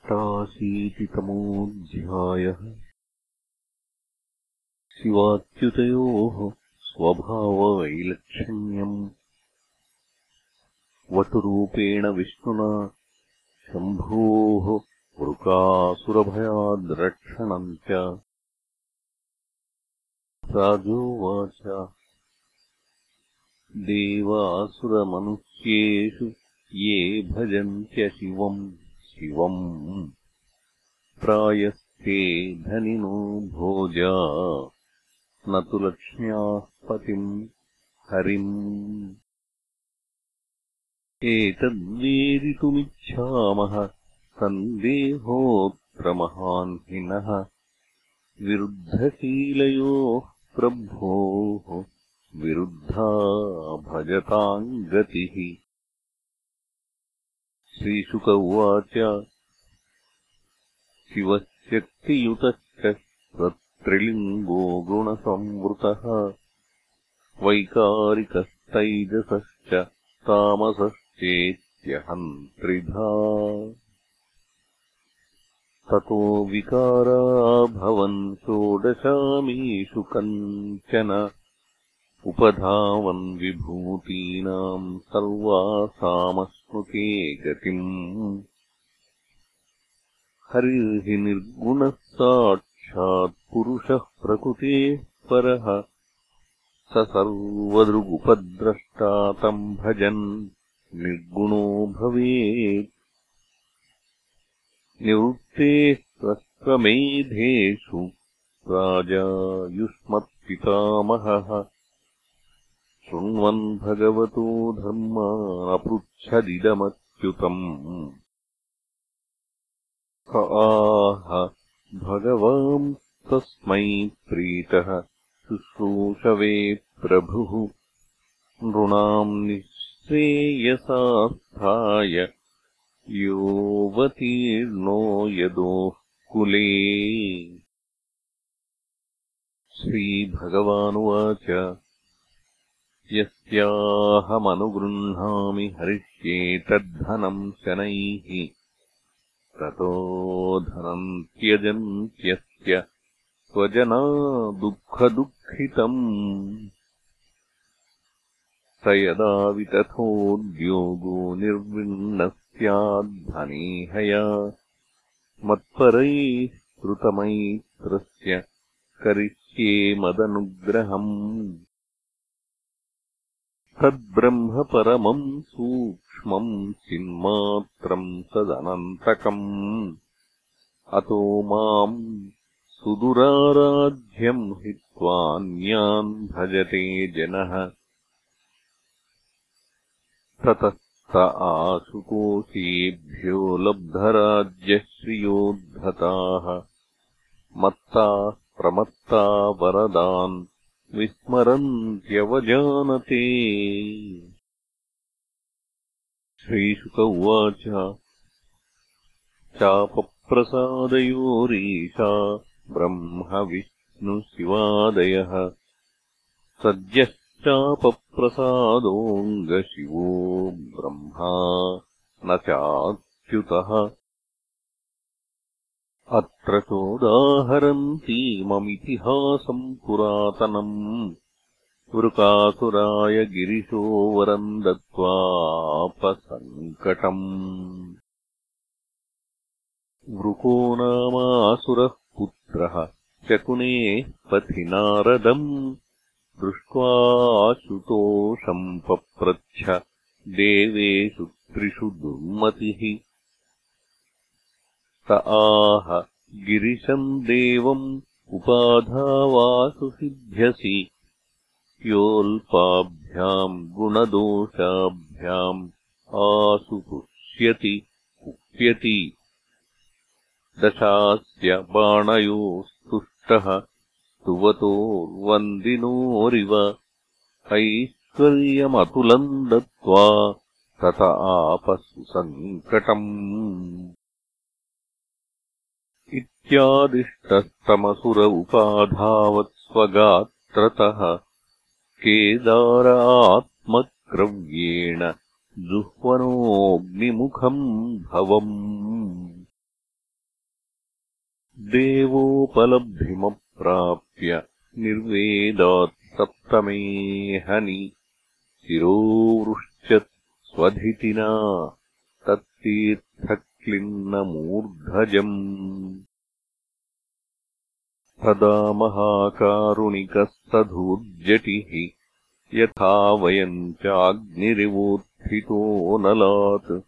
अष्टाशीतितमोऽध्यायः शिवाच्युतयोः स्वभाववैलक्षण्यम्। वटुरूपेण विष्णुना शम्भोः वृकासुरभयाद्रक्षणम् च। राजोवाच। देवासुरमनुष्येषु ये भजन्त्यशिवम्। शिवम् प्रायस्ते धनिनो भोजा। न तु लक्ष्म्याः पतिम् हरिम्। एतद्वेदितुमिच्छामः सन्देहोऽत्र महान् हिनः विरुद्धशीलयोः प्रभोः विरुद्धा भजताम् गतिः श्रीशुक उवाच शिवशक्तियुतश्च सत्रिलिङ्गो गुणसंवृतः वैकारिकस्तैजसश्च तामसश्चेत्यहम् त्रिधा। ततो विकारा भवन् षोडशामीषु कञ्चन उपधावन् विभूतीनाम् सर्वासामश्नुते गतिम्। हरिर्हि निर्गुणः साक्षात्पुरुषः प्रकृतेः परः। स सर्वदृगुपद्रष्टा तम् भजन्। निर्गुणो भवेत्। निवृत्तेः स्वस्वमेधेषु राजा युष्मत्पितामहः शृण्वन् भगवतो धर्मानपृच्छदिदमच्युतम्। स आह भगवान् तस्मै प्रीतः शुश्रूषवे प्रभुः। नृणाम् निःश्रेयसास्थाय योऽवतीर्णो यदोः कुले। श्रीभगवानुवाच यस्याहमनुगृह्णामि हरिष्येतद्धनम् शनैः। ततो धनम् त्यजन्त्यस्य स्वजना दुःखदुःखितम् स यदा वितथोद्योगो निर्विण्णः स्याद्धनेहया मत्परैः कृतमैत्रस्य करिष्ये मदनुग्रहम् तद्ब्रह्म परमम् सूक्ष्मम् चिन्मात्रम् तदनन्तकम् अतो माम् सुदुराराध्यम् हित्वान्यान् भजते जनः। ततः स आशुतोषेभ्यो लब्धराज्यश्रियोद्धताः। मत्ताः प्रमत्ता वरदान् विस्मरन्त्यवजानते। श्रीशुक उवाच चापप्रसादयोरीशा ब्रह्मविष्णुशिवादयः सद्यश्चापप्रसादोऽङ्गशिवो ब्रह्मा न चाच्युतः अत्र चोदाहरन्तीममितिहासम् पुरातनम्। वृकासुराय गिरिशो वरम् दत्त्वापसङ्कटम् वृको नामासुरः पुत्रः शकुनेः पथि नारदम्। दृष्ट्वाशुतोषम् पप्रच्छ देवेषु त्रिषु दुर्मतिः आह गिरिशम् देवम् उपाधावासुसिध्यसि योऽल्पाभ्याम् गुणदोषाभ्याम् आसु तुष्यति कुप्यति दशास्य बाणयोस्तुष्टः स्तुवतोर्वन्दिनोरिव ऐश्वर्यमतुलम् दत्त्वा तत आपसुसङ्कटम् इत्यादिष्टस्तमसुर उपाधावत्स्वगात्रतः केदारात्मक्रव्येण जुह्वनोऽग्निमुखम् भवम्। देवोपलब्धिमप्राप्य निर्वेदात् सप्तमे हनि शिरोवृश्च स्वधितिना तत्तीर्थक्लिन्नमूर्धजम् तदा महाकारुणिकस्तधूर्जटिः। यथा वयम् चाग्निरिवोत्थितो नलात्।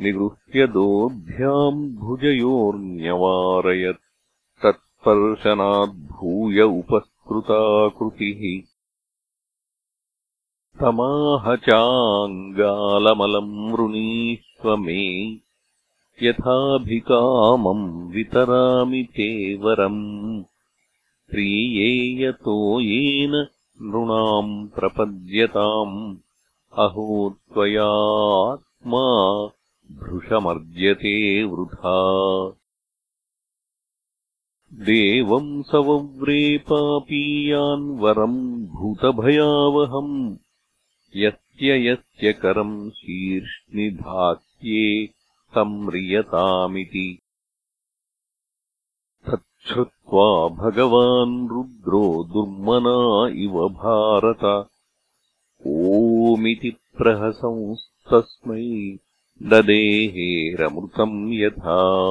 निगृह्य दोभ्याम् भुजयोर्न्यवारयत् तत्स्पर्शनाद्भूय उपस्कृताकृतिः। तमाह चाङ्गालमलम् वृणीष्व मे यथाभिकामम् वितरामि ते वरम् प्रियेयतो येन नृणाम् प्रपद्यताम्। अहो त्वयात्मा भृशमर्ज्यते वृथा। देवम् सवव्रे पापीयान् वरम् भूतभयावहम्। यस्य यस्य करम् शीर्ष्णिधास्ये संम्रियतामिति तच्छ्रुत्वा भगवान् रुद्रो दुर्मना इव भारत। ओमिति प्रहसंस्तस्मै ददेहेरमृतम् यथा।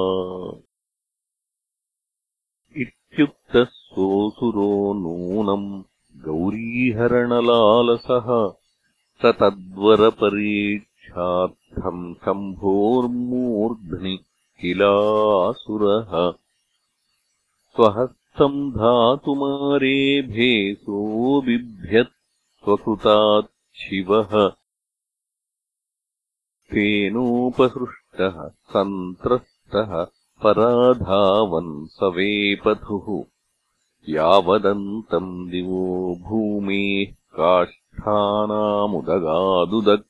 इत्युक्तः सोऽसुरो नूनम् गौरीहरणलालसः। स तद्वरपरीक्षार्थम् शम्भोर्मूर्ध्नि किलासुरः स्वहस्तम् धातुमारेभे सोऽबिभ्यत् स्वकृतात् शिवः। तेनोपसृष्टः सन्त्रस्तः पराधावन् स वेपथुः यावदन्तम् दिवो भूमेः काष्ठानामुदगादुदक्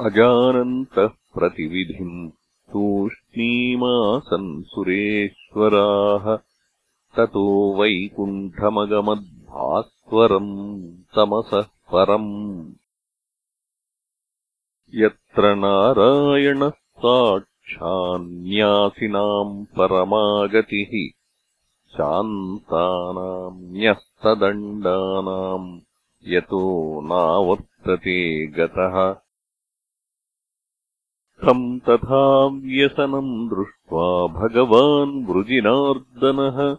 अजानन्तः प्रतिविधिम् तूष्णीमासन् सुरेश्वराः। ततो वैकुण्ठमगमद्भास्वरम् तमसः परम्। यत्र नारायणस्ताक्षान्यासिनाम् परमागतिः शान्तानाम् न्यस्तदण्डानाम् यतो नावर्तते गतः तम् तथा व्यसनम् दृष्ट्वा भगवान् वृजिनार्दनः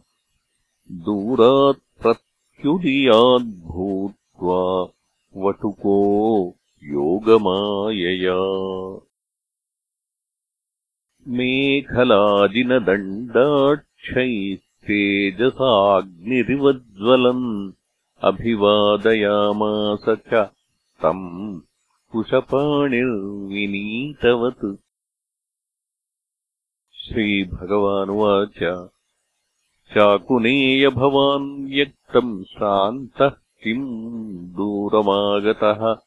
प्रत्युदीयाद्भूत्वा वटुको योगमायया। मेखलाजिनदण्डाक्षैस्तेजसाग्निरिवज्ज्वलन् अभिवादयामास च तम् कुशपाणिर्विनीतवत्। श्रीभगवानुवाच चाकुनेय भवान् व्यक्तम् श्रान्तः किम् दूरमागतः?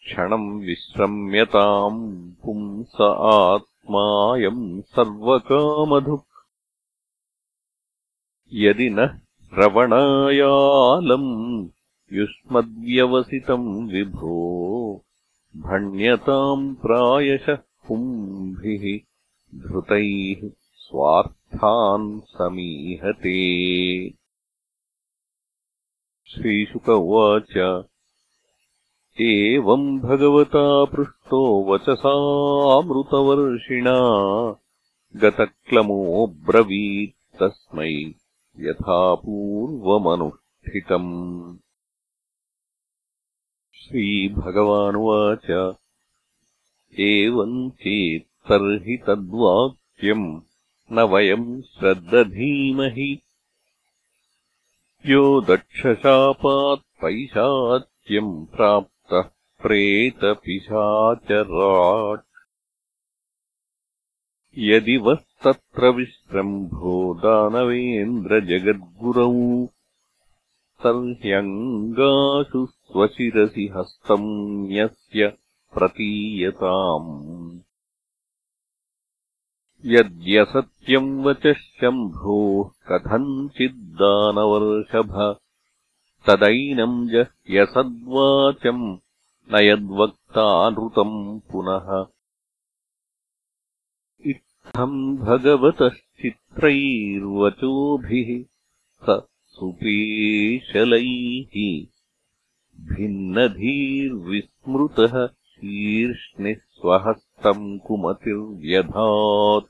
क्षणम् विश्रम्यताम् पुंस आत्मायम् सर्वकामधुक्। यदि न श्रवणायालम् युष्मद्व्यवसितम् विभो भण्यताम् प्रायशः पुंभिः धृतैः स्वार्थान् समीहते। श्रीशुक उवाच एवम् भगवता पृष्टो वचसामृतवर्षिणा गतक्लमोऽब्रवीत्तस्मै यथा पूर्वमनुष्ठितम् श्रीभगवानुवाच। एवम् चेत् तर्हि तद्वाक्यम् न वयम् श्रद्दधीमहि यो दक्षशापात्पैशाच्यम् प्राप् प्रेतपिशाचराट्। यदि वः तत्र विश्रम्भो दानवेन्द्रजगद्गुरौ तर्ह्यङ्गासु स्वशिरसि हस्तम् न्यस्य प्रतीयताम्। यद्यसत्यम् वचः शम्भोः कथञ्चिद्दानवर्षभ तदैनम् जह्यसद्वाचम् न यद्वक्तानृतम् पुनः कथम् भगवतश्चित्रैर्वचोभिः स सुपेशलैः भिन्नधीर्विस्मृतः शीर्ष्णिः स्वहस्तम् कुमतिर्व्यधात्।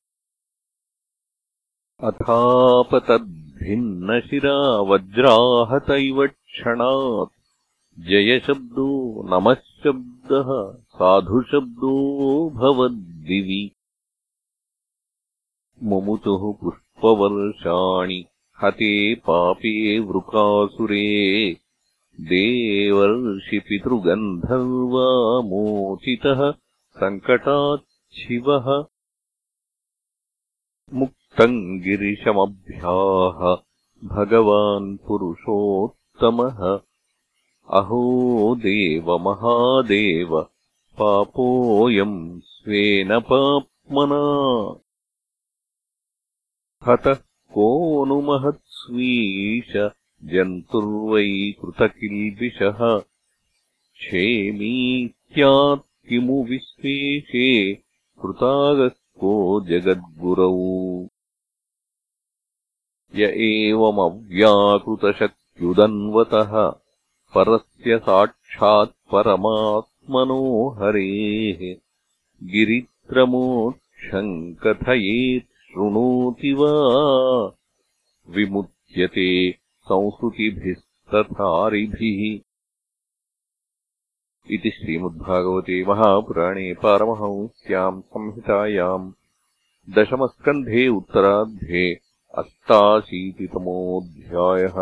अथापतद्भिन्नशिरा वज्राहतैव क्षणात्। जयशब्दो नमःशब्दः साधुशब्दो भवद्दिवि। मुमुचुः पुष्पवर्षाणि हते पापे वृकासुरे देवर्षिपितृगन्धर्वा मोचितः सङ्कटाच्छिवः मुक्तम् गिरिशमभ्याह भगवान् पुरुषोत्तमः। अहो देवमहादेव पापोऽयम् स्वेन पाप्मना। हतः को नु महत्स्वीश जन्तुर्वै कृतकिल्बिषः। क्षेमीत्यात्किमु विश्वेशे कृतागस्को जगद्गुरौ। य एवमव्याकृतशक्त्युदन्वतः परस्य साक्षात्परमात्मनो हरेः गिरित्रमोक्षम् कथयेत् शृणोति वा? विमुच्यते संसृतिभिस्तथारिभिः इति श्रीमद्भागवते महापुराणे पारमहंस्याम् संहितायाम् दशमस्कन्धे उत्तरार्धे अष्टाशीतितमोऽध्यायः